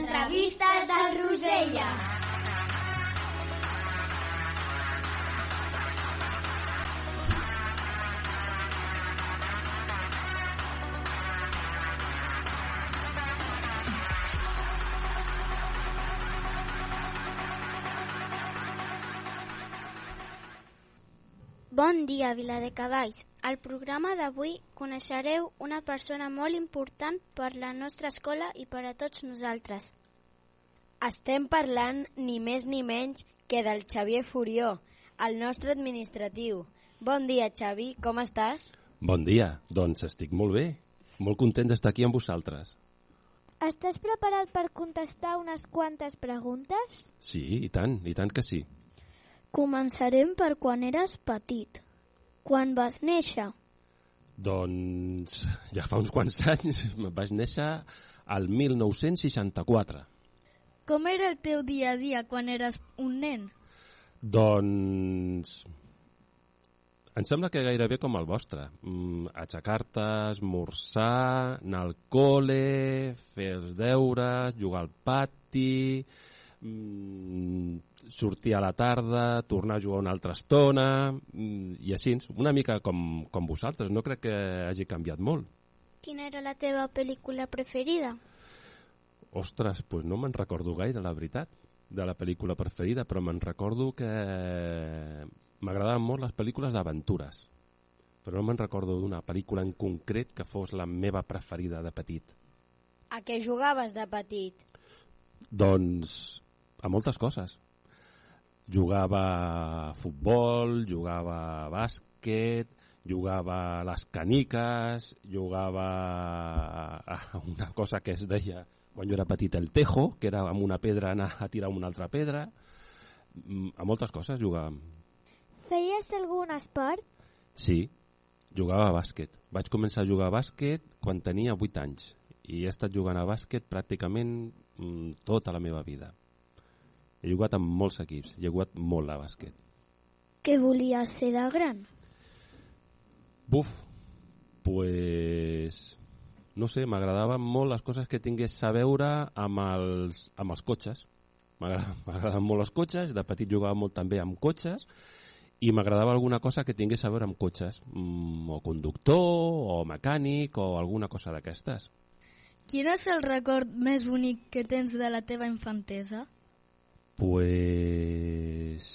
Entrevistes del Rosella. Bon dia, Viladecavalls. Al programa d'avui coneixereu una persona molt important per la nostra escola i per a tots nosaltres. Estem parlant ni més ni menys que del Xavier Furió, el nostre administratiu. Bon dia, Xavi, com estàs? Bon dia, doncs estic molt bé. Molt content d'estar aquí amb vosaltres. Estàs preparat per contestar unes quantes preguntes? Sí, i tant, i tant que sí. Començarem per quan eres petit. Quan vas néixer? Doncs ja fa uns quants anys vaig néixer al 1964. Com era el teu dia a dia quan eres un nen? Doncs em sembla que gairebé com el vostre. Mm, Aixecar-te, esmorzar, anar al col·le, fer els deures, jugar al pati, mm, sortir a la tarda, tornar a jugar una altra estona, mm, i així, una mica com, com vosaltres. No crec que hagi canviat molt. Quina era la teva pel·lícula preferida? Ostres, doncs no me'n recordo gaire, la veritat, de la pel·lícula preferida, però me'n recordo que m'agradaven molt les pel·lícules d'aventures, però no me'n recordo d'una pel·lícula en concret que fos la meva preferida de petit. A què jugaves de petit? Doncs a moltes coses. Jugava a futbol, jugava a bàsquet, jugava a les caniques, jugava a una cosa que es deia quan jo era petit el tejo, que era amb una pedra anar a tirar una altra pedra. Mm, A moltes coses jugàvem. Feies algun esport? Sí, jugava a bàsquet. Vaig començar a jugar a bàsquet quan tenia 8 anys i he estat jugant a bàsquet pràcticament mm, tota la meva vida. He jugat amb molts equips, he jugat molt a bàsquet. Què volies ser de gran? Buf, pues... No sé, m'agradaven molt les coses que tingués a veure amb els, amb els cotxes. M'agrada- M'agraden molt els cotxes, de petit jugava molt també amb cotxes i m'agradava alguna cosa que tingués a veure amb cotxes, mm, o conductor, o mecànic, o alguna cosa d'aquestes. Quin és el record més bonic que tens de la teva infantesa? Pues...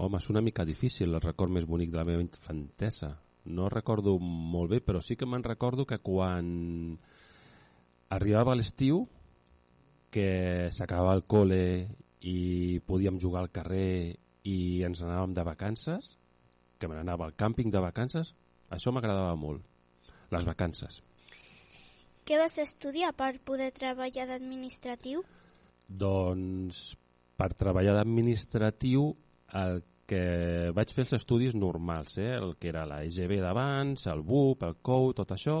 Home, és una mica difícil el record més bonic de la meva infantesa. No recordo molt bé, però sí que me'n recordo que quan arribava l'estiu, que s'acabava el col·le i podíem jugar al carrer i ens anàvem de vacances, que me n'anava al càmping de vacances, això m'agradava molt, les vacances. Què vas estudiar per poder treballar d'administratiu? Doncs per treballar d'administratiu el que vaig fer els estudis normals, eh? el que era la EGB d'abans, el BUP, el COU, tot això,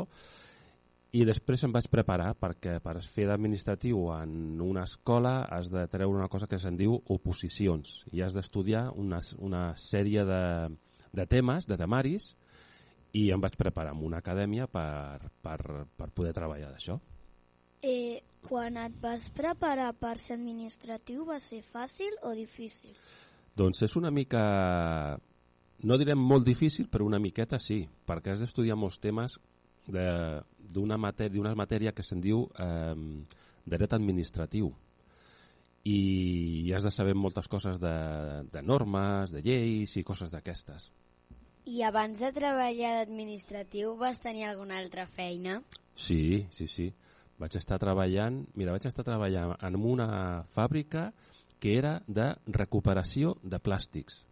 i després em vaig preparar perquè per fer d'administratiu en una escola has de treure una cosa que se'n diu oposicions i has d'estudiar una, una sèrie de, de temes, de temaris, i em vaig preparar en una acadèmia per, per, per poder treballar d'això. Eh, quan et vas preparar per ser administratiu va ser fàcil o difícil? Doncs és una mica, no direm molt difícil, però una miqueta sí, perquè has d'estudiar molts temes d'una matèria, matèria que se'n diu eh, dret administratiu i has de saber moltes coses de, de normes, de lleis i coses d'aquestes. I abans de treballar d'administratiu vas tenir alguna altra feina? Sí, sí, sí. Vaig estar treballant, mira, vaig estar treballant en una fàbrica que era de recuperació de plàstics.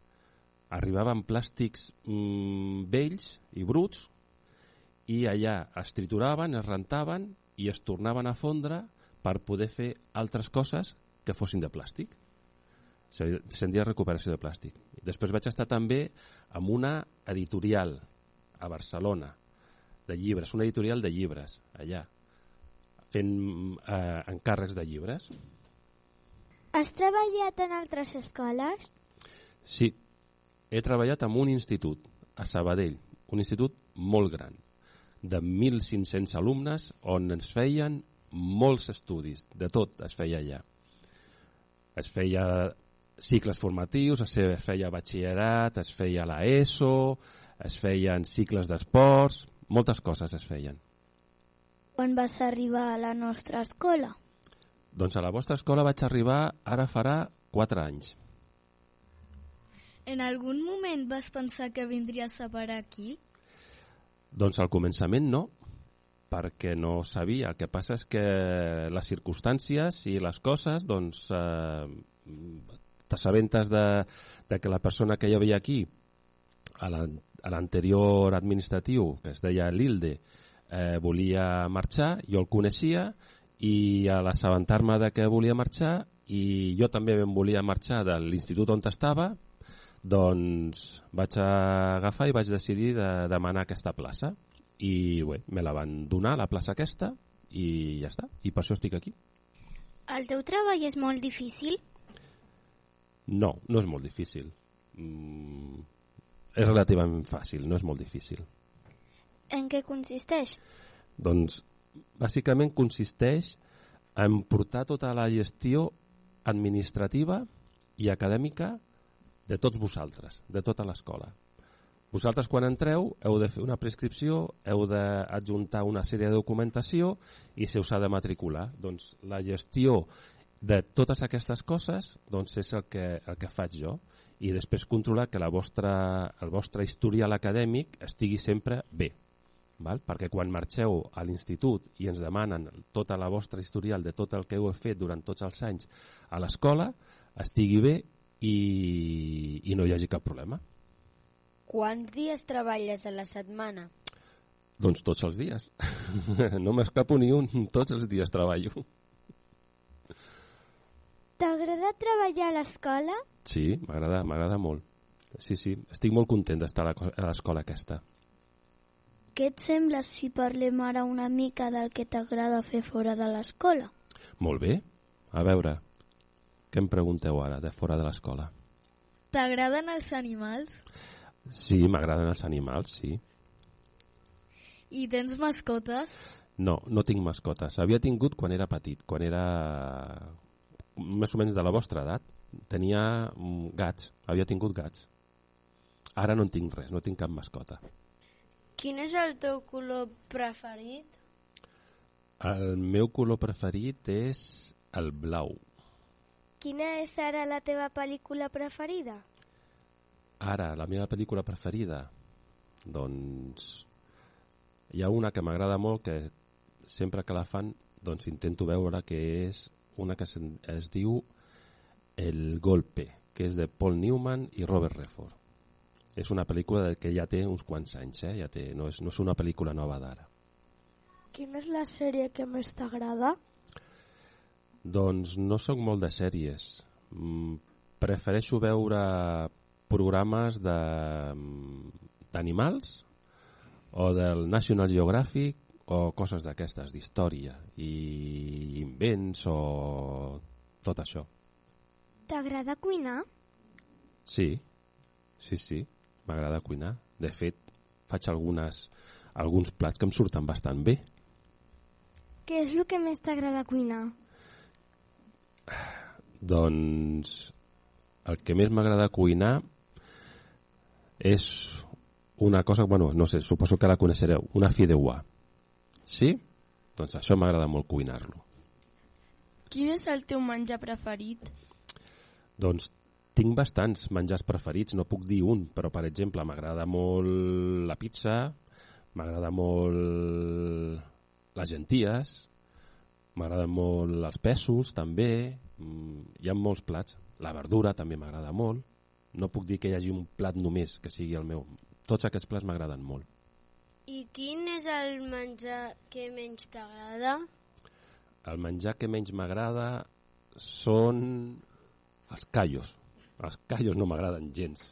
Arribaven plàstics mm, vells i bruts i allà es trituraven, es rentaven i es tornaven a fondre per poder fer altres coses que fossin de plàstic. Se'n diu recuperació de plàstic. Després vaig estar també amb una editorial a Barcelona de llibres, una editorial de llibres allà, fent eh, encàrrecs de llibres. Has treballat en altres escoles? Sí, he treballat en un institut, a Sabadell, un institut molt gran, de 1.500 alumnes, on ens feien molts estudis, de tot es feia allà. Es feia cicles formatius, es feia batxillerat, es feia la ESO, es feien cicles d'esports, moltes coses es feien. Quan vas arribar a la nostra escola? Doncs a la vostra escola vaig arribar ara farà 4 anys. En algun moment vas pensar que vindries a parar aquí? Doncs al començament no, perquè no sabia. El que passa és que les circumstàncies i les coses, doncs, eh, t'assabentes de, de que la persona que hi havia aquí, a l'anterior administratiu, que es deia Lilde, eh, volia marxar, jo el coneixia, i a l'assabentar-me de que volia marxar, i jo també em volia marxar de l'institut on estava, doncs vaig agafar i vaig decidir de demanar aquesta plaça i bé, me la van donar, la plaça aquesta, i ja està, i per això estic aquí. El teu treball és molt difícil? No, no és molt difícil. Mm, és relativament fàcil, no és molt difícil. En què consisteix? Doncs, bàsicament consisteix en portar tota la gestió administrativa i acadèmica de tots vosaltres, de tota l'escola. Vosaltres quan entreu heu de fer una prescripció, heu d'adjuntar una sèrie de documentació i se us ha de matricular. Doncs la gestió de totes aquestes coses doncs és el que, el que faig jo i després controlar que la vostra, el vostre historial acadèmic estigui sempre bé. Val? Perquè quan marxeu a l'institut i ens demanen tota la vostra historial de tot el que heu fet durant tots els anys a l'escola, estigui bé i, i no hi hagi cap problema. Quants dies treballes a la setmana? Doncs tots els dies. no m'escapo ni un, tots els dies treballo. T'agrada treballar a l'escola? Sí, m'agrada m'agrada molt. Sí, sí, estic molt content d'estar a l'escola aquesta. Què et sembla si parlem ara una mica del que t'agrada fer fora de l'escola? Molt bé. A veure, què em pregunteu ara de fora de l'escola? T'agraden els animals? Sí, m'agraden els animals, sí. I tens mascotes? No, no tinc mascotes. Havia tingut quan era petit, quan era més o menys de la vostra edat. Tenia mm, gats, havia tingut gats. Ara no en tinc res, no tinc cap mascota. Quin és el teu color preferit? El meu color preferit és el blau. Quina és ara la teva pel·lícula preferida? Ara, la meva pel·lícula preferida? Doncs hi ha una que m'agrada molt que sempre que la fan doncs intento veure que és una que es, es diu El Golpe, que és de Paul Newman i Robert Redford. És una pel·lícula que ja té uns quants anys, eh? ja té, no, és, no és una pel·lícula nova d'ara. Quina és la sèrie que més t'agrada? Doncs no sóc molt de sèries. Mm, prefereixo veure programes d'animals o del National Geographic o coses d'aquestes, d'història i invents o tot això. T'agrada cuinar? Sí, sí, sí, m'agrada cuinar. De fet, faig algunes, alguns plats que em surten bastant bé. Què és el que més t'agrada cuinar? Doncs el que més m'agrada cuinar és una cosa, bueno, no sé, suposo que la coneixereu, una fideuà. Sí? Doncs això m'agrada molt cuinar-lo. Quin és el teu menjar preferit? Doncs tinc bastants menjars preferits, no puc dir un, però per exemple m'agrada molt la pizza, m'agrada molt les genties, m'agraden molt els pèsols també, mm, hi ha molts plats, la verdura també m'agrada molt, no puc dir que hi hagi un plat només que sigui el meu. Tots aquests plats m'agraden molt. I quin és el menjar que menys t'agrada? El menjar que menys m'agrada són els callos. Els callos no m'agraden gens.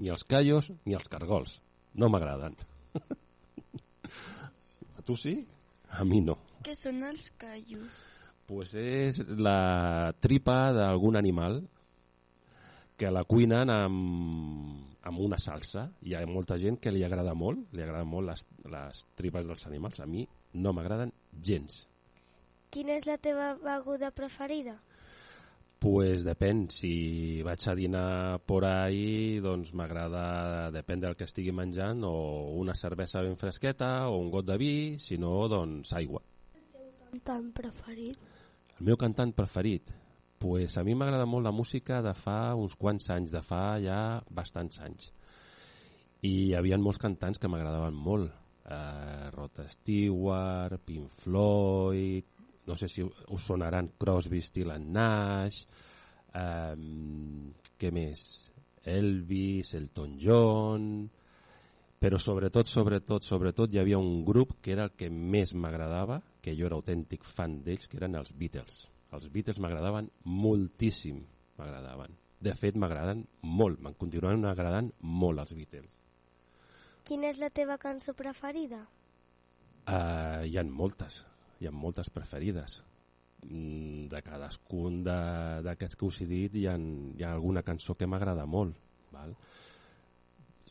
Ni els callos ni els cargols. No m'agraden. A tu sí? A mi no. Què són els callos? Pues és la tripa d'algun animal que la cuinen amb, amb una salsa. Hi ha molta gent que li agrada molt, li agrada molt les, les tripes dels animals. A mi no m'agraden gens. Quina és la teva beguda preferida? Pues depèn, si vaig a dinar por ahí, doncs m'agrada, depèn del que estigui menjant, o una cervesa ben fresqueta, o un got de vi, si no, doncs aigua. Cantant preferit? El meu cantant preferit? Pues a mi m'agrada molt la música de fa uns quants anys, de fa ja bastants anys. I hi havia molts cantants que m'agradaven molt. Eh, Rod Stewart, Pink Floyd, no sé si us sonaran Crosby, Still and Nash, eh, què més? Elvis, Elton John, però sobretot, sobretot, sobretot hi havia un grup que era el que més m'agradava, que jo era autèntic fan d'ells, que eren els Beatles. Els Beatles m'agradaven moltíssim, m'agradaven. De fet, m'agraden molt, me'n continuen agradant molt els Beatles. Quina és la teva cançó preferida? Uh, hi han moltes, hi ha moltes preferides. Mm, De cadascun d'aquests que us he dit hi ha, hi ha alguna cançó que m'agrada molt. Val?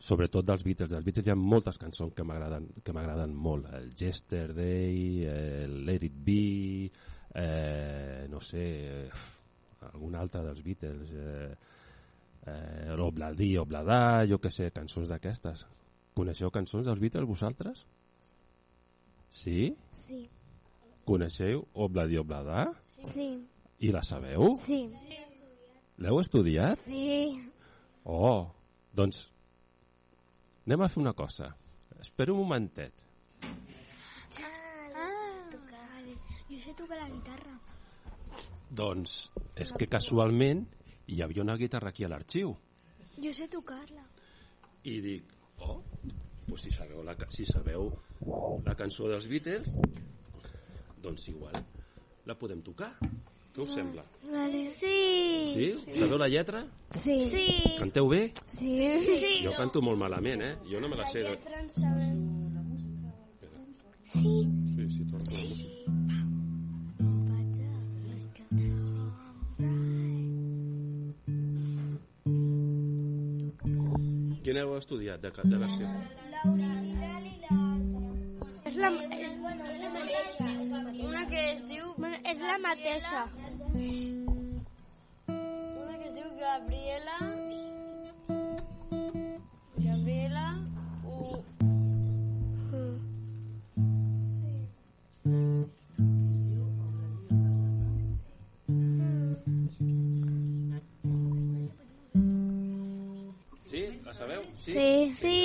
Sobretot dels Beatles. Dels Beatles hi ha moltes cançons que m'agraden que m'agraden molt. El Yesterday, el Let It Be, eh, no sé, algun altre dels Beatles, eh, eh, Obladí, Obladà, jo que sé, cançons d'aquestes. Coneixeu cançons dels Beatles vosaltres? Sí? Sí. Coneixeu Obladi Obladà? Sí. I la sabeu? Sí. L'heu estudiat? Sí. Oh, doncs anem a fer una cosa. Espera un momentet. Jo sé tocar la guitarra. Doncs és que casualment hi havia una guitarra aquí a l'arxiu Jo sé tocar-la. i dic, oh, pues si sabeu la, si sabeu la cançó dels Beatles, doncs igual la podem tocar. Què us sembla? Vale. Sí. Sí? Sabeu la lletra? Sí. Sí. Canteu bé? Sí. sí. Jo canto molt malament, eh? Jo no me la sé. De... Sí. Sí, sí, torno la música. Quin heu estudiat de, de versió? És la, és, bueno, és la mateixa. Que es diu... Bueno, és la mateixa. Una que es diu Gabriela... Gabriela... U... Sí? La sabeu? Sí? Sí, sí.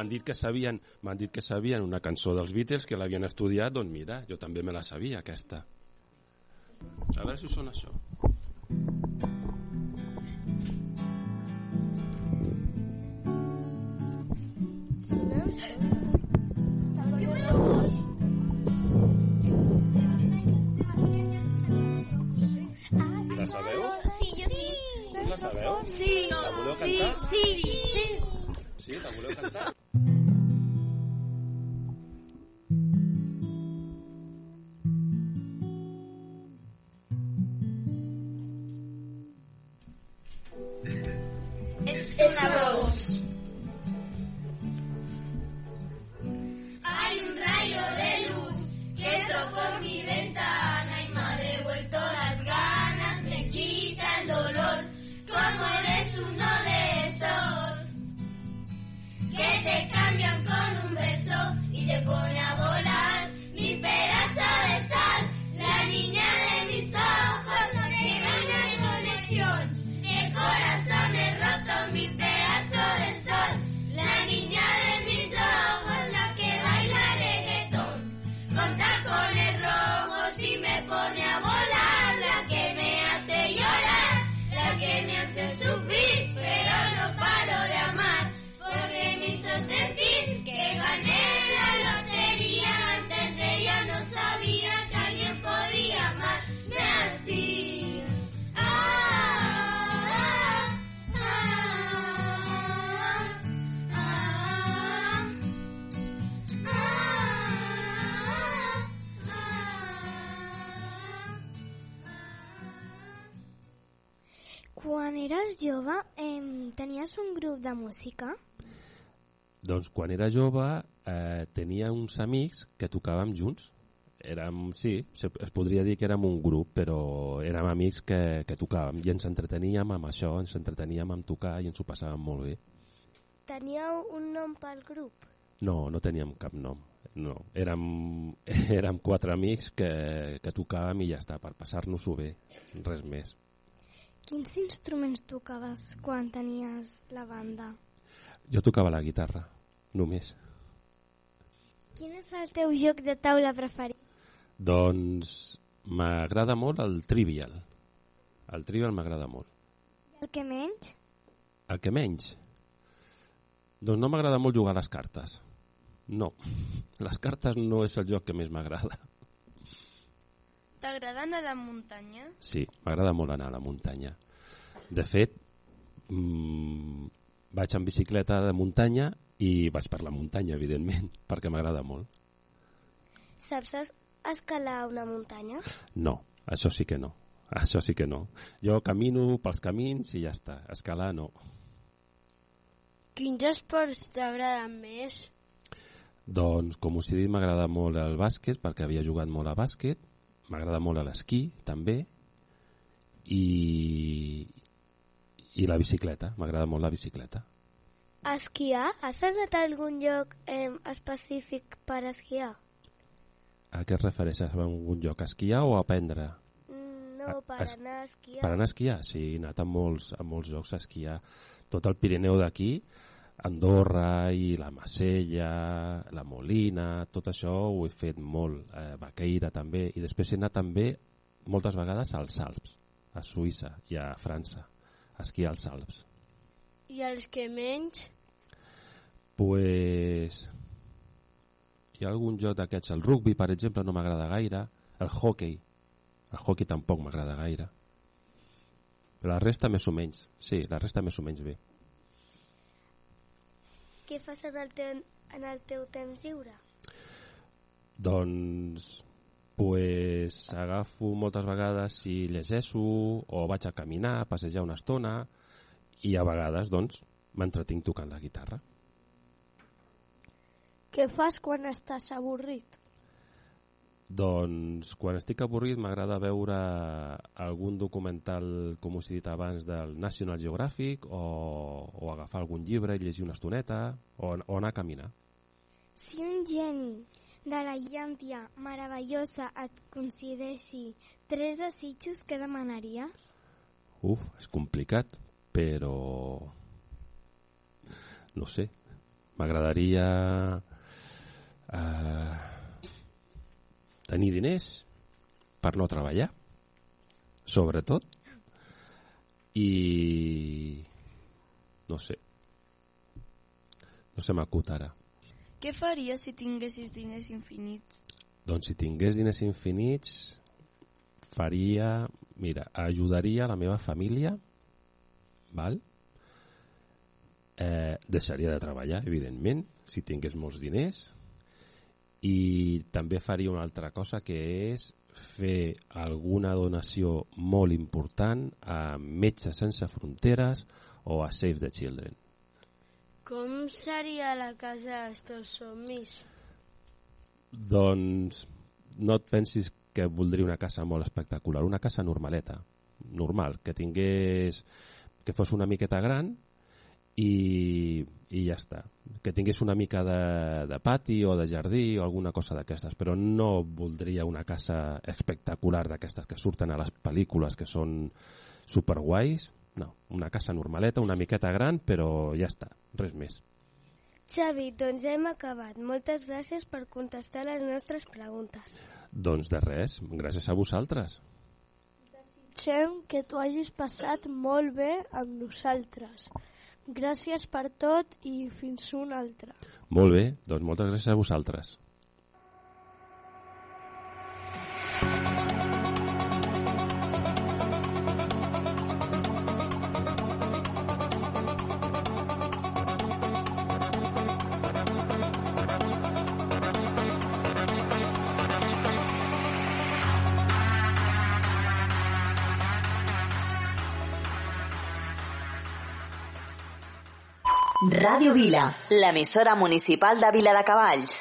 M'han dit que sabien, m'han dit que sabien una cançó dels Beatles que l'havien estudiat, doncs mira, jo també me la sabia aquesta. A veure si us sona això. La sabeu? Sí, jo sí. La sabeu? Sí. La voleu Sí, cantar? sí, sí. Sí, la voleu cantar? Música? Doncs quan era jove eh, tenia uns amics que tocàvem junts. Érem, sí, es podria dir que érem un grup, però érem amics que, que tocàvem i ens entreteníem amb això, ens entreteníem amb tocar i ens ho passàvem molt bé. Teníeu un nom pel grup? No, no teníem cap nom. No, érem, érem quatre amics que, que tocàvem i ja està, per passar-nos-ho bé, res més. Quins instruments tocaves quan tenies la banda? Jo tocava la guitarra, només. Quin és el teu joc de taula preferit? Doncs m'agrada molt el Trivial. El Trivial m'agrada molt. El que menys? El que menys? Doncs no m'agrada molt jugar a les cartes. No, les cartes no és el joc que més m'agrada. T'agrada anar a la muntanya? Sí, m'agrada molt anar a la muntanya. De fet, mmm, vaig en bicicleta de muntanya i vaig per la muntanya, evidentment, perquè m'agrada molt. Saps es- escalar una muntanya? No, això sí que no. Això sí que no. Jo camino pels camins i ja està. Escalar no. Quins esports t'agraden més? Doncs, com us he dit, m'agrada molt el bàsquet, perquè havia jugat molt a bàsquet. M'agrada molt l'esquí, també. I, I la bicicleta. M'agrada molt la bicicleta. Esquiar? Has anat a algun lloc eh, específic per esquiar? A què es refereixes? A algun lloc? A esquiar o a aprendre? Mm, No, A- per es- anar a esquiar. Per anar a esquiar? Sí, he anat a molts, a molts llocs a esquiar. Tot el Pirineu d'aquí, Andorra i la Macella, la Molina, tot això ho he fet molt. Eh, Baqueira també. I després he anat també moltes vegades als Alps, a Suïssa i a França, a esquiar als Alps. I els que menys? Pues... Hi ha algun joc d'aquests, el rugby, per exemple, no m'agrada gaire, el hockey, el hockey tampoc m'agrada gaire. Però la resta més o menys, sí, la resta més o menys bé. Què fas en el, teu, en el teu temps lliure? Doncs pues, agafo moltes vegades i llegeixo o vaig a caminar, a passejar una estona i a vegades doncs m'entretinc tocant la guitarra. Què fas quan estàs avorrit? Doncs quan estic avorrit m'agrada veure algun documental, com us he dit abans, del National Geographic o, o agafar algun llibre i llegir una estoneta o, o anar a caminar. Si un geni de la llàntia meravellosa et concedeixi tres desitjos, què demanaries? Uf, és complicat, però... No sé. m'agradaria eh, tenir diners per no treballar, sobretot, i no sé, no se m'acut ara. Què faries si tinguessis diners infinits? Doncs si tingués diners infinits, faria... Mira, ajudaria la meva família, val? Eh, deixaria de treballar, evidentment, si tingués molts diners, i també faria una altra cosa que és fer alguna donació molt important a Metges Sense Fronteres o a Save the Children. Com seria la casa dels teus somnis? Doncs no et pensis que voldria una casa molt espectacular, una casa normaleta, normal, que tingués que fos una miqueta gran i, i ja està. Que tingués una mica de, de pati o de jardí o alguna cosa d'aquestes, però no voldria una casa espectacular d'aquestes que surten a les pel·lícules que són superguais. No, una casa normaleta, una miqueta gran, però ja està, res més. Xavi, doncs hem acabat. Moltes gràcies per contestar les nostres preguntes. Doncs de res, gràcies a vosaltres. Desitgem que t'ho hagis passat molt bé amb nosaltres. Gràcies per tot i fins un altre. Molt bé, doncs moltes gràcies a vosaltres. Ràdio Vila, l'emissora municipal de Vila de Cavalls.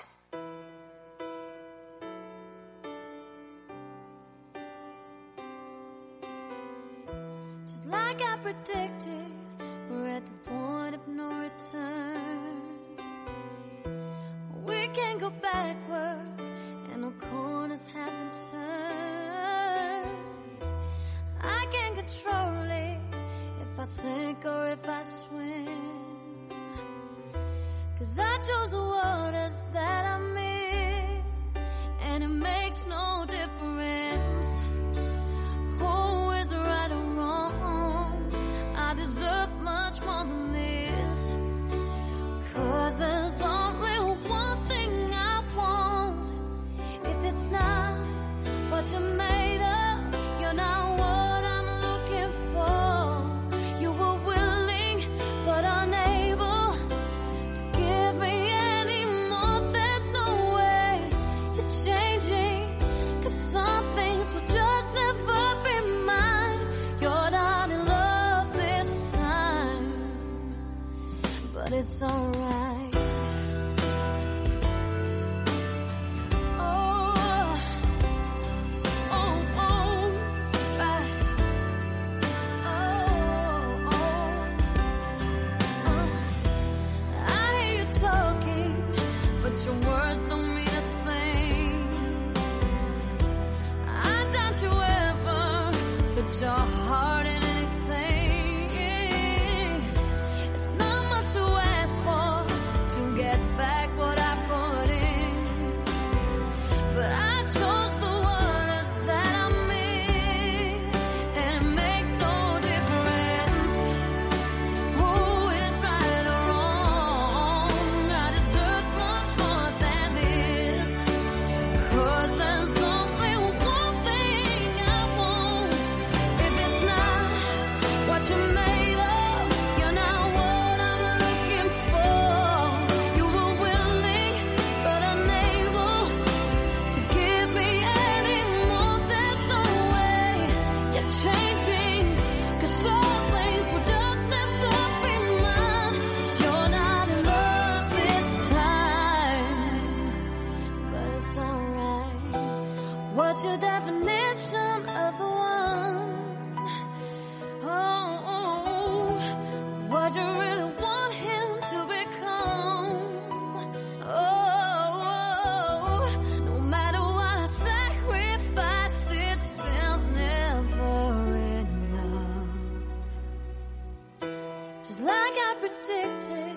Predicted,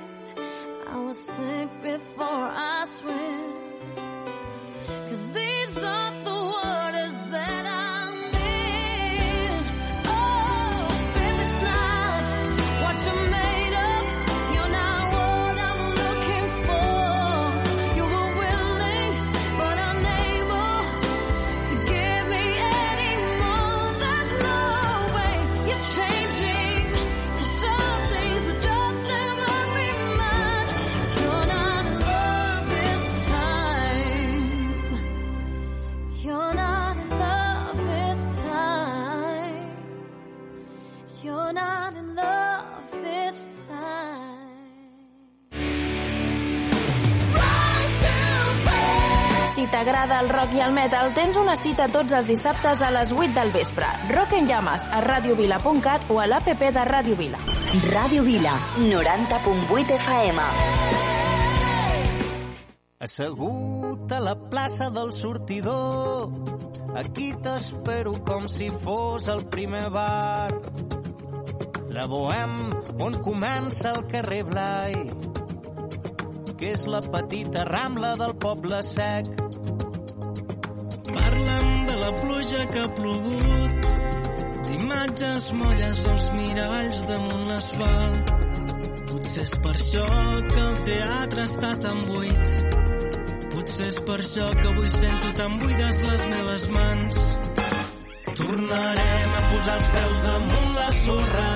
I was sick before I swim. Si t'agrada el rock i el metal, tens una cita tots els dissabtes a les 8 del vespre. Rock en llames a radiovila.cat o a l'APP de Ràdio Vila. Ràdio Vila, 90.8 FM. Assegut a la plaça del sortidor, aquí t'espero com si fos el primer bar. La Bohem, on comença el carrer Blai, que és la petita rambla del poble sec. La pluja que ha plogut, d'imatges molles als miralls damunt l'asfalt. Potser és per això que el teatre està tan buit. Potser és per això que avui sento tan buides les meves mans. Tornarem a posar els peus damunt la sorra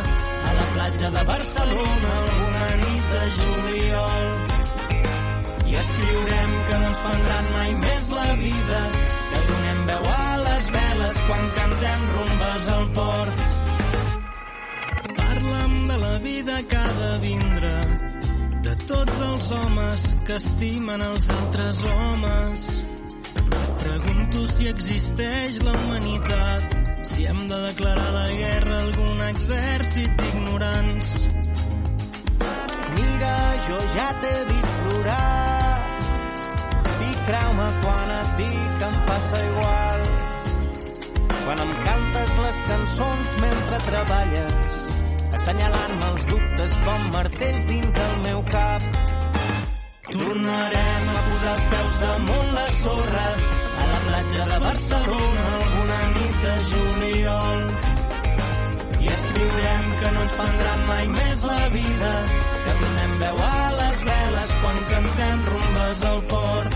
a la platja de Barcelona alguna nit de juliol. I escriurem que no ens prendran mai més la vida, que donem veu a quan cantem rumbes al port. Parla'm de la vida que ha de vindre, de tots els homes que estimen els altres homes. Pregunto si existeix la humanitat, si hem de declarar la guerra a algun exèrcit d'ignorants. Mira, jo ja t'he vist plorar i creu-me quan et dic que em passa igual. Quan em cantes les cançons mentre treballes, assenyalant-me els dubtes com martells dins el meu cap. Tornarem a posar els peus damunt la sorra a la platja de Barcelona alguna nit de juliol. I escriurem que no ens prendrà mai més la vida, que donem veu a les veles quan cantem rumbes al port.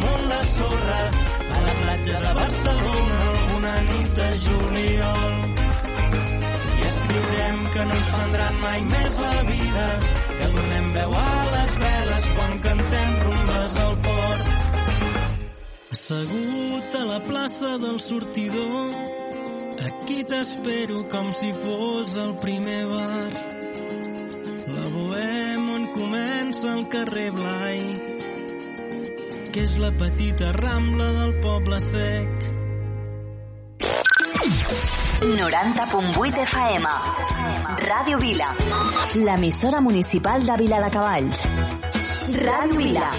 platja de Barcelona alguna nit de juliol. I escriurem que no ens prendran mai més la vida, que donem veu a les veles quan cantem rumbes al port. Assegut a la plaça del sortidor, aquí t'espero com si fos el primer bar. La Bohem on comença el carrer Blai, que és la petita rambla del poble sec. 90.8 FM. Ràdio Vila. L'emissora municipal de Vila de Cavalls. Ràdio Vila.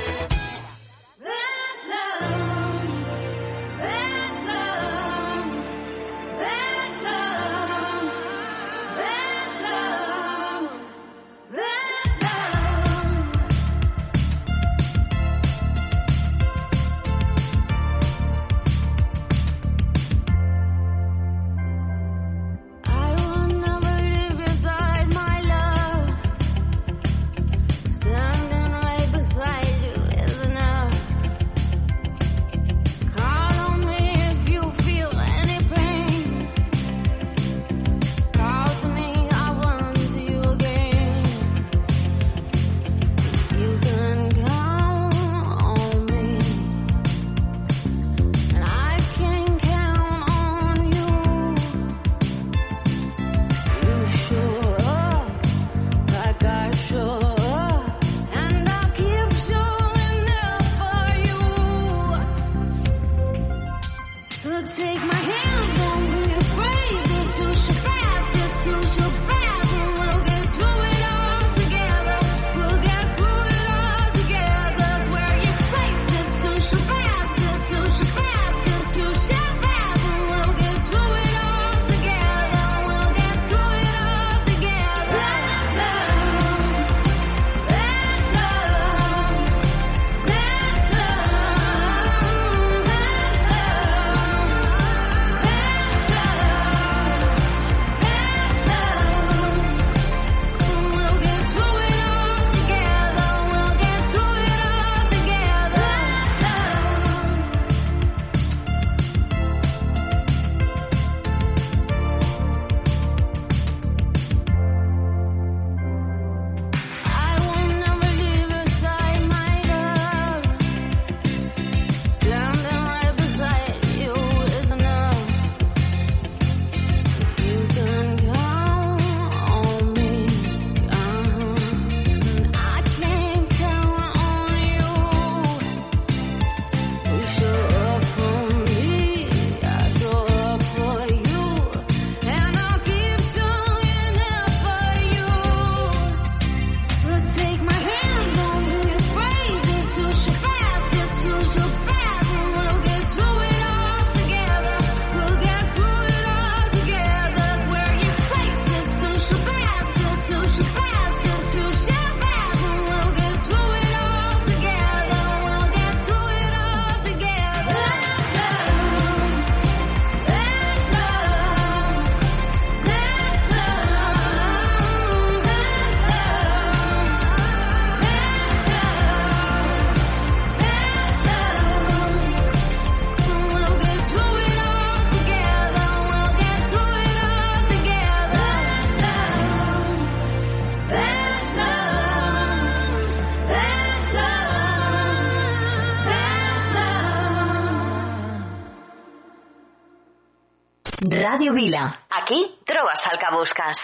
Vila. Aquí trobes el que.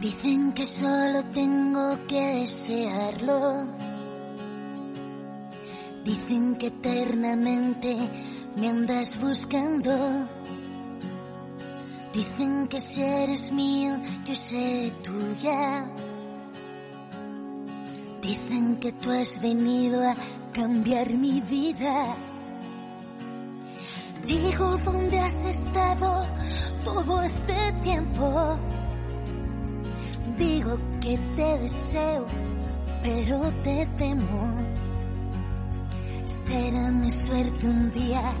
Dicen que solo tengo que desearlo. Dicen que eternamente me andas buscando. Dicen que si eres mío, yo seré tuya. Dicen que tú has venido a cambiar mi vida. Digo, ¿dónde has estado todo este tiempo? Digo que te deseo, pero te temo. Será mi suerte un día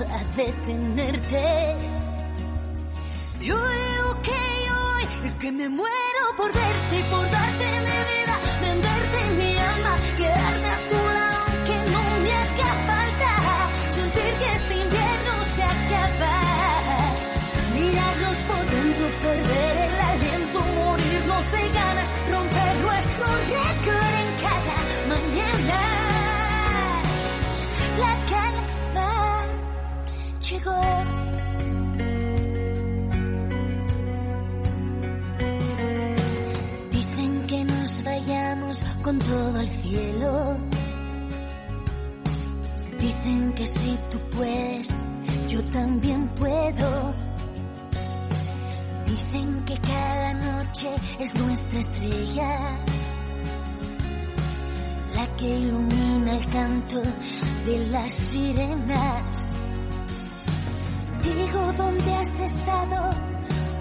la de tenerte. Yo digo que hoy, que me muero por verte y por darte mi vida, venderte mi alma, quedarme a tu lado perder el aliento, morirnos de ganas, romper nuestro récord en cada mañana. La calma llegó. Dicen que nos vayamos con todo el cielo. Dicen que si tú puedes, yo también puedo. Dicen que cada noche es nuestra estrella, la que ilumina el canto de las sirenas. Digo, ¿dónde has estado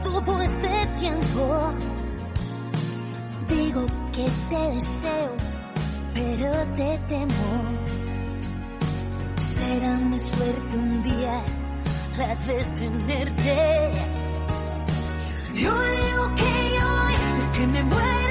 todo este tiempo? Digo que te deseo, pero te temo. Será mi suerte un día la de tenerte. Yo digo que hoy, que me muero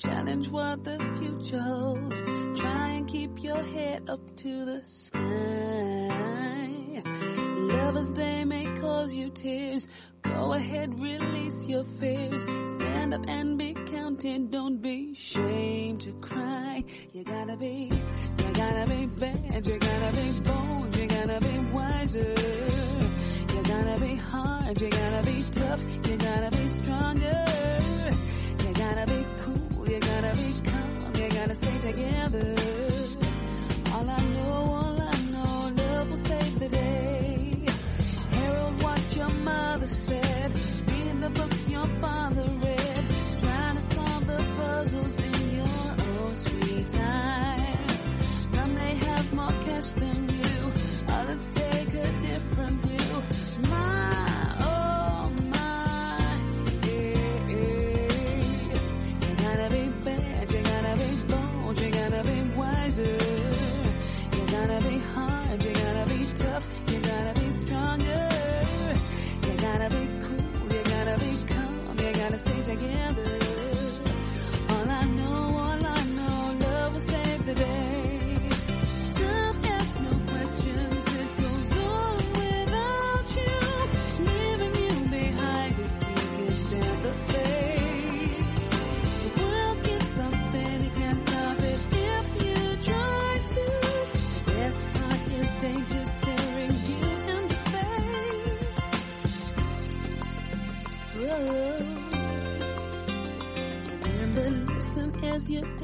Challenge what the future holds. Try and keep your head up to the sky. Love Lovers, they may cause you tears. Go ahead, release your fears. Stand up and be counted. Don't be ashamed to cry. You gotta be, you gotta be bad. You gotta be bold. You gotta be wiser. You gotta be hard. You gotta be tough. You gotta be stronger. best thing.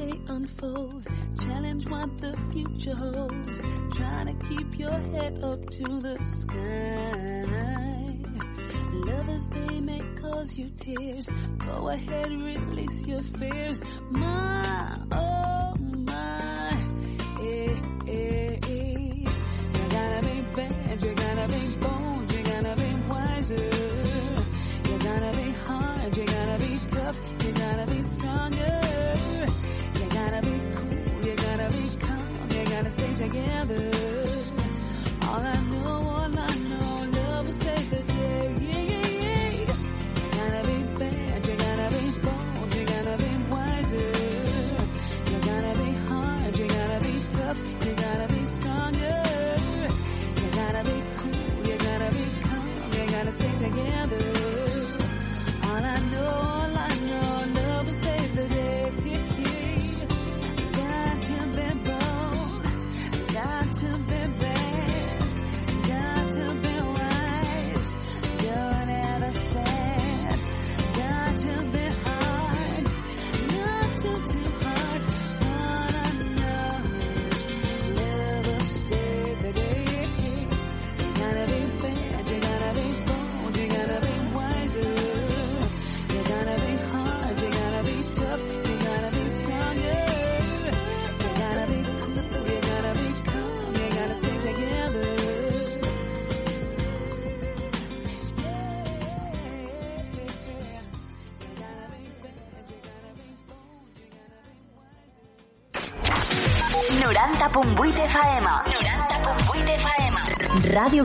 Day unfolds. Challenge what the future holds. Try to keep your head up to the sky. Lovers, they may cause you tears. Go ahead, release your fears. My, oh together.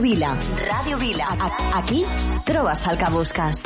Vila. Ràdio Vila. A- Aquí trobes el que busques.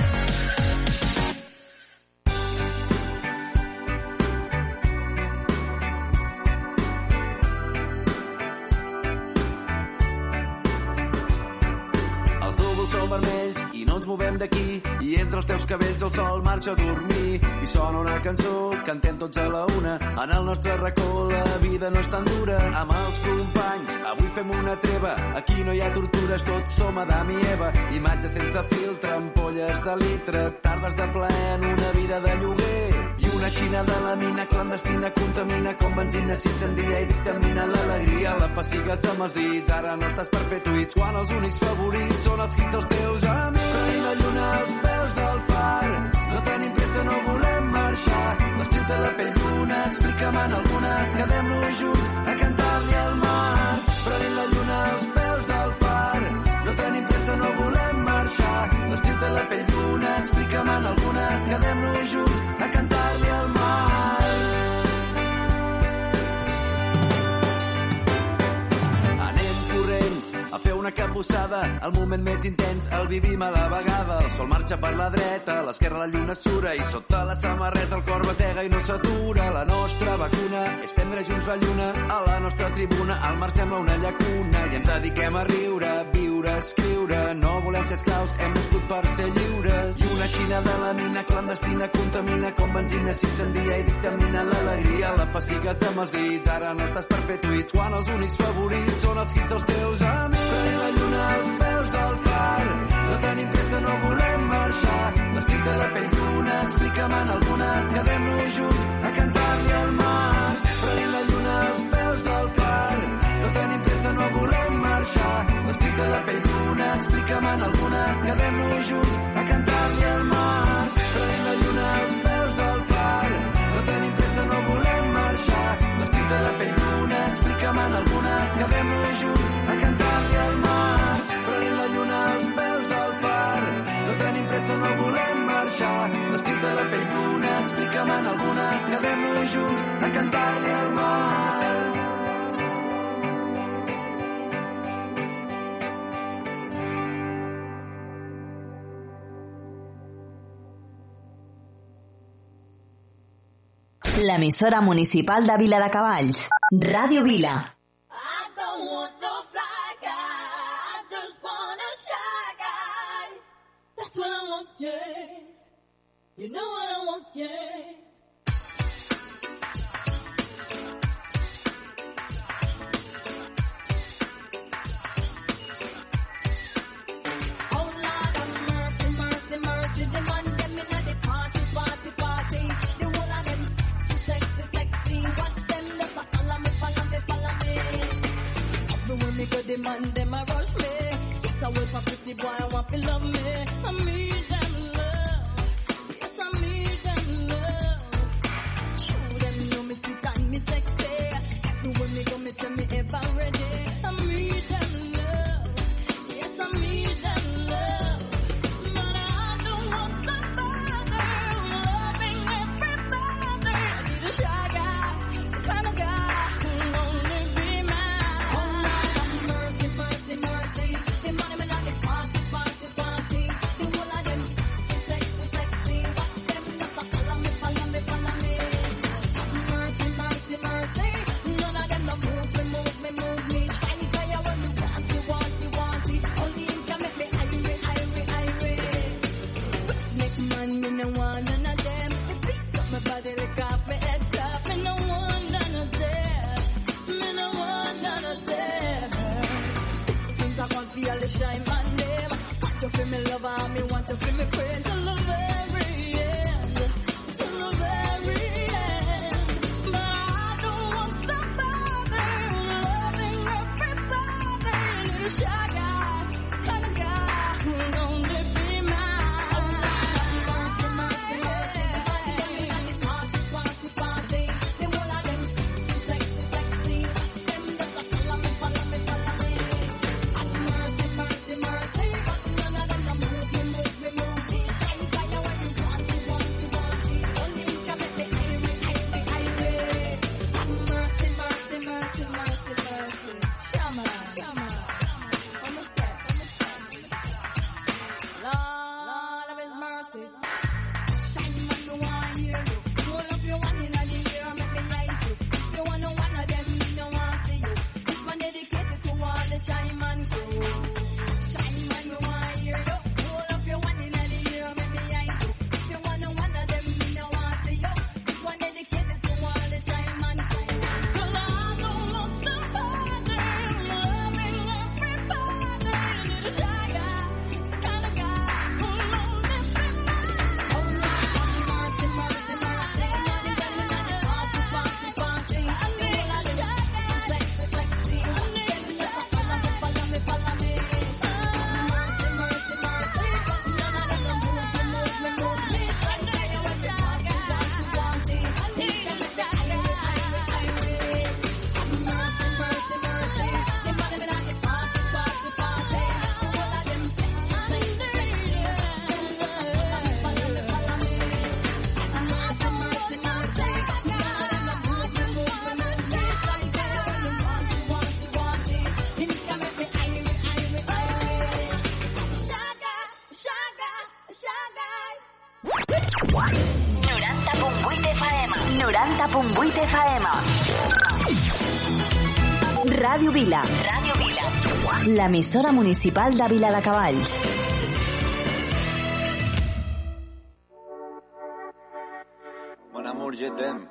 I no ens movem d'aquí i entre els teus cabells el sol marxa a dormir i sona una cançó cantem tots a la una en el nostre racó la vida no és tan dura amb els companys avui fem una treva aquí no hi ha tortures tots som Adam i Eva. Imatges sense filtre ampolles de litre tardes de plaer en una vida de lloguer. I una xina de la mina clandestina contamina com benzina s'incendia i dictamina l'alegria. La pessigues amb els dits ara no estàs perpetuïts. Quan els únics favorits són els hits dels teus amics. Tenim la lluna als peus del far no tenim pressa, no volem marxar. L'estiu té la pell d'una explica'm en alguna quedem-nos junts a cantar-li al mar prenent la lluna als peus del far. No tenim pressa, no volem marxar. L'estiu té la pell d'una explica'm en alguna quedem-nos junts a cantar-li a fer una capbussada. El moment més intens el vivim a la vegada. El sol marxa per la dreta a l'esquerra la lluna sura i sota la samarreta el cor batega i no s'atura. La nostra vacuna és prendre junts la lluna a la nostra tribuna. El mar sembla una llacuna i ens dediquem a riure. Viure viure, escriure. No volem ser esclaus, hem nascut per ser lliures. I una xina de la mina clandestina contamina com benzina s'incendia i dictamina l'alegria. La pessigues amb els dits, ara no estàs per fer tuits, quan els únics favorits són els hits dels teus amics. Prenent la lluna als peus del far, no tenim pressa, no volem marxar. L'estic de la pell d'una, explica'm en alguna, quedem-nos junts a cantar-li al mar. Prenent la lluna als peus del far, no tenim explica'm en alguna, quedem-nos junts a cantar-li al mar. Prenent la lluna als peus del far, no tenim pressa, no volem marxar. L'estic de la pell d'una, explica'm en alguna, quedem-nos junts a cantar-li al mar. Prenent la lluna als peus del far, no tenim pressa, no volem marxar. L'estic de la pell d'una, explica'm en alguna, quedem-nos junts a cantar-li al mar. L'emissora municipal de Vila de Cavalls. Ràdio Vila. I don't want no fly guy. I just want a shy guy. That's what I want, yeah. You know what I want, yeah. Man them a rush me. Just a wait for pretty boy, I want to love me. I need them love. Yes, I need them love. True, them know me sweet and me sexy. Everywhere me go, me say me 90.8 FM. Ràdio Vila. Ràdio Vila. l'emissora municipal de Viladecavalls. Mon amour, je t'aime.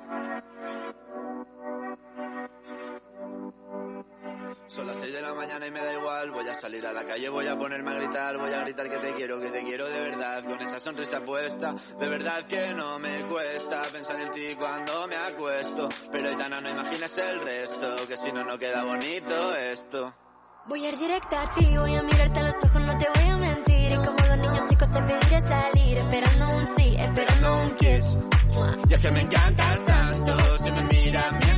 Salir a la calle, voy a ponerme a gritar. Voy a gritar que te quiero, que te quiero de verdad. Con esa sonrisa puesta, de verdad que no me cuesta pensar en ti cuando me acuesto. Pero Aitana, no imagines el resto, que si no, no queda bonito esto. Voy a ir directa a ti, voy a mirarte a los ojos, no te voy a mentir. Y como dos niños chicos te pediré salir, esperando un sí, esperando un kiss. Y es que me encantas tanto, si me miras mientras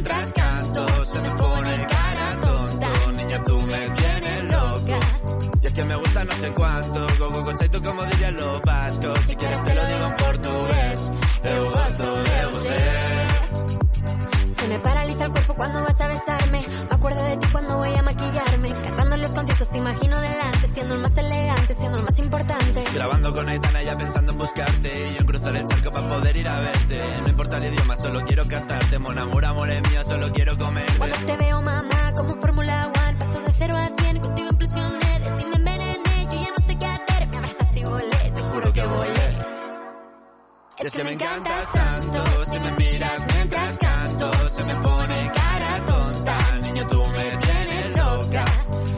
no sé cuánto, go go go tú como dirían los vascos, si quieres te lo digo en portugués, eu gosto de você. Se me paraliza el cuerpo cuando vas a besarme. Me acuerdo de ti cuando voy a maquillarme. Cantando los conciertos te imagino delante, siendo el más elegante, siendo el más importante. Grabando con Aitana ya pensando en buscarte Y yo en cruzar el charco para poder ir a verte No importa el idioma, solo quiero cantarte Mon amor, amor es mío, solo quiero comerte Cuando te veo, mamá, Y es que me encantas tanto Si me miras mientras canto Se me pone cara tonta. Niño, tú me tienes loca.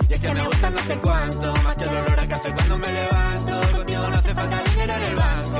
Y es que me gusta no sé cuánto Más que el olor a café cuando me levanto. Contigo no hace falta dinero en el banco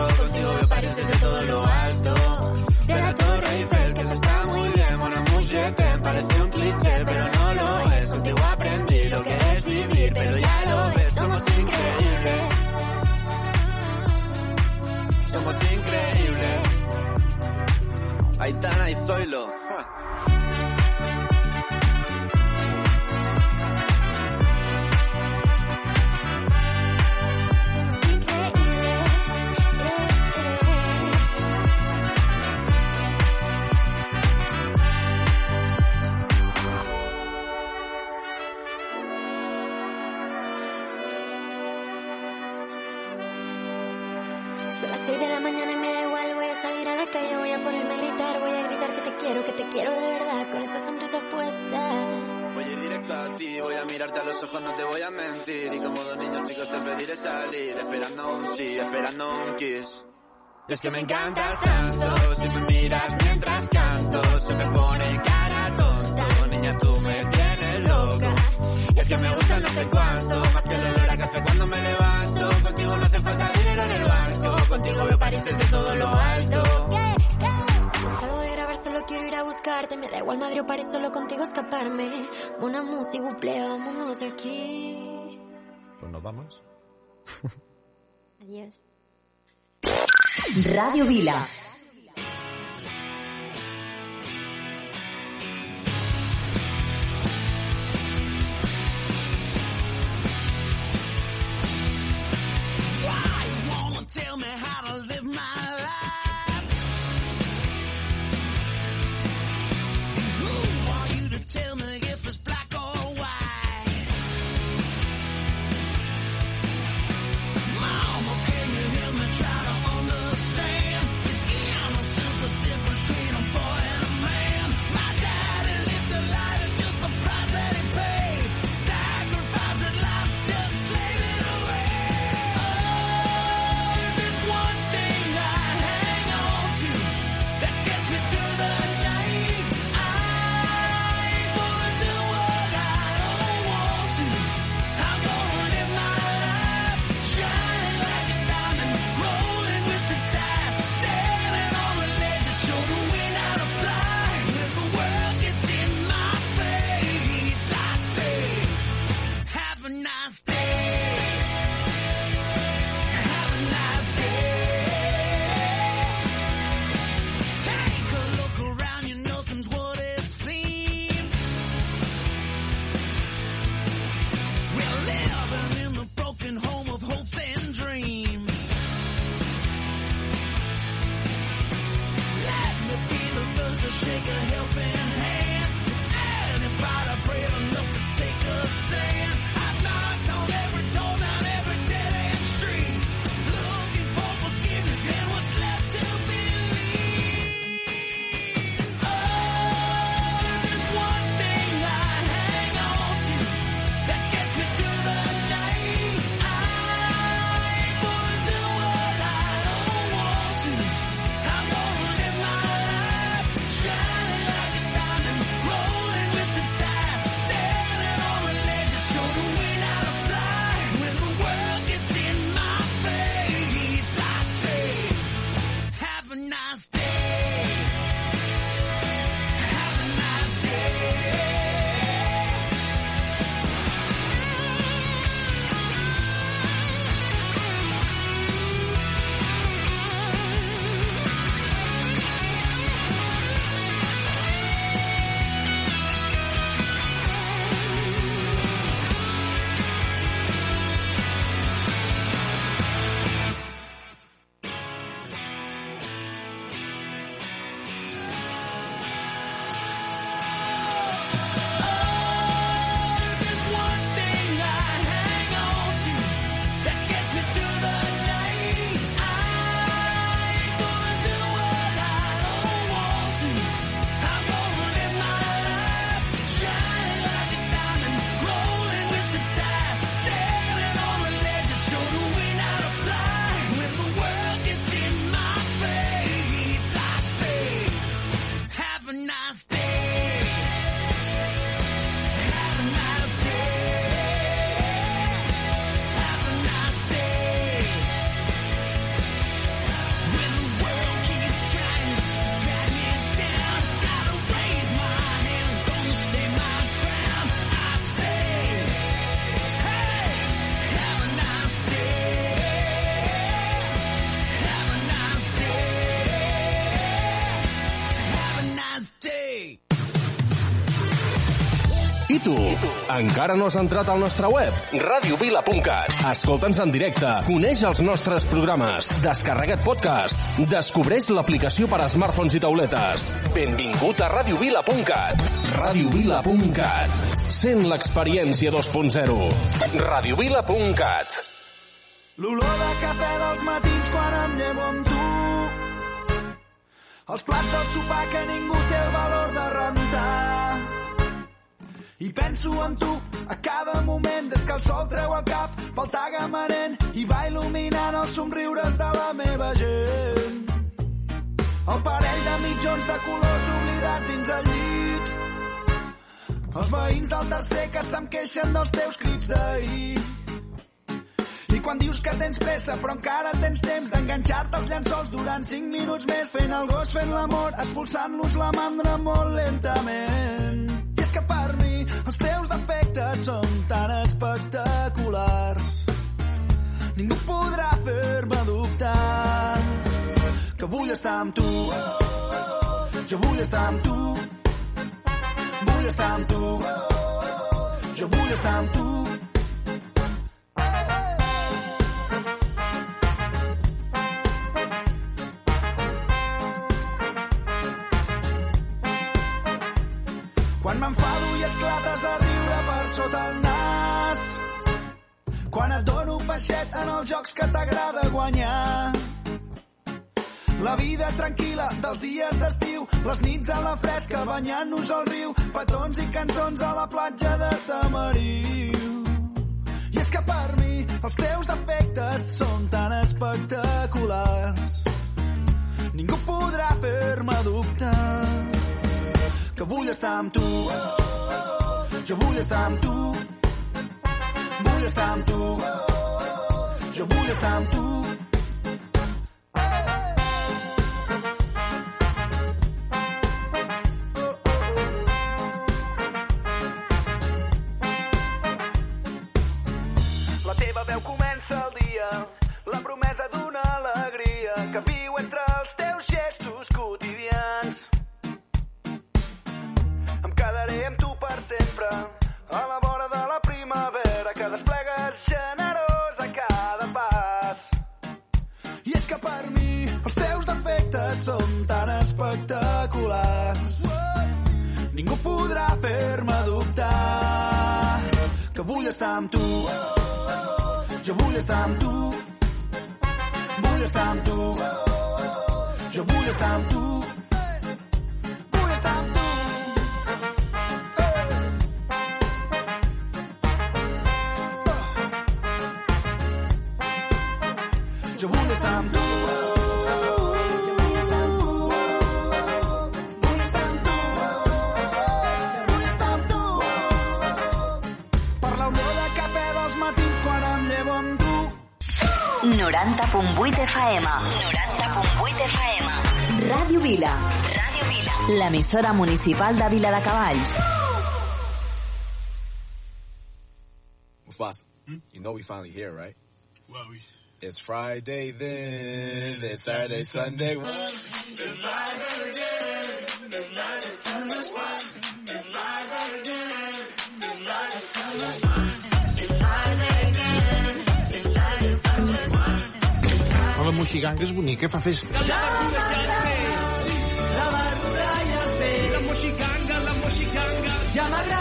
es que me encantas tanto, si me miras mientras canto, se me pone cara tonta. Niña, tú me tienes loca. Y es que me gusta no sé cuánto, más que el olor a café cuando me levanto. Contigo no hace falta dinero en el banco, contigo veo París desde todo lo alto. Cansado de grabar, solo quiero ir a buscarte, me da igual Madrid o París, solo contigo escaparme. Una música, buple, vámonos de aquí. Pues nos vamos. Adiós. Radio Vila. Encara no has entrat al nostre web? radiovila.cat. Escolta'ns en directe, coneix els nostres programes, descarrega't podcast, descobreix l'aplicació per a smartphones i tauletes. Benvingut a radiovila.cat. radiovila.cat. Sent l'experiència 2.0. radiovila.cat. L'olor de cafè dels matins quan em llevo amb tu. Els plats del sopar que ningú té el valor de rentar. I penso en tu a cada moment des que el sol treu el cap pel tagamanent i va il·luminant els somriures de la meva gent. El parell de mitjons de colors oblidats dins el llit. Els veïns del tercer que se'm queixen dels teus crits d'ahir. I quan dius que tens pressa però encara tens temps d'enganxar-te als llençols durant 5 minuts més fent el gos, fent l'amor, expulsant-los la mandra molt lentament. Per mi. Els teus defectes són tan espectaculars. Ningú podrà fer-me dubtar que vull estar amb tu. Jo vull estar amb tu. Vull estar amb tu. Jo vull estar amb tu. Quan m'enfado i esclates a riure per sota el nas. Quan et dono un peixet en els jocs que t'agrada guanyar. La vida tranquil·la dels dies d'estiu, les nits a la fresca banyant-nos al riu, petons i cançons a la platja de Tamariu. I és que per mi els teus defectes són tan espectaculars. Ningú podrà fer-me dubtar que vull estar amb tu. Jo vull estar amb tu. Vull estar amb tu. Jo vull estar amb tu. La teva veu comença podrà fer-me dubtar que vull estar amb tu. Jo vull estar amb tu. Vull estar amb tu. Jo vull estar amb tu. 90.8 FM. 90.8 FM. Ràdio Vila. Ràdio Vila. L'emissora municipal de Vila de Cavalls. Mufasa, you know we finally here, right? Well, we... It's Friday then, it's Saturday, Sunday. Oh, la moixiganga és bonica, fa festa. La barrulla i el peix, la moixiganga, la moixiganga, ja m'agrada.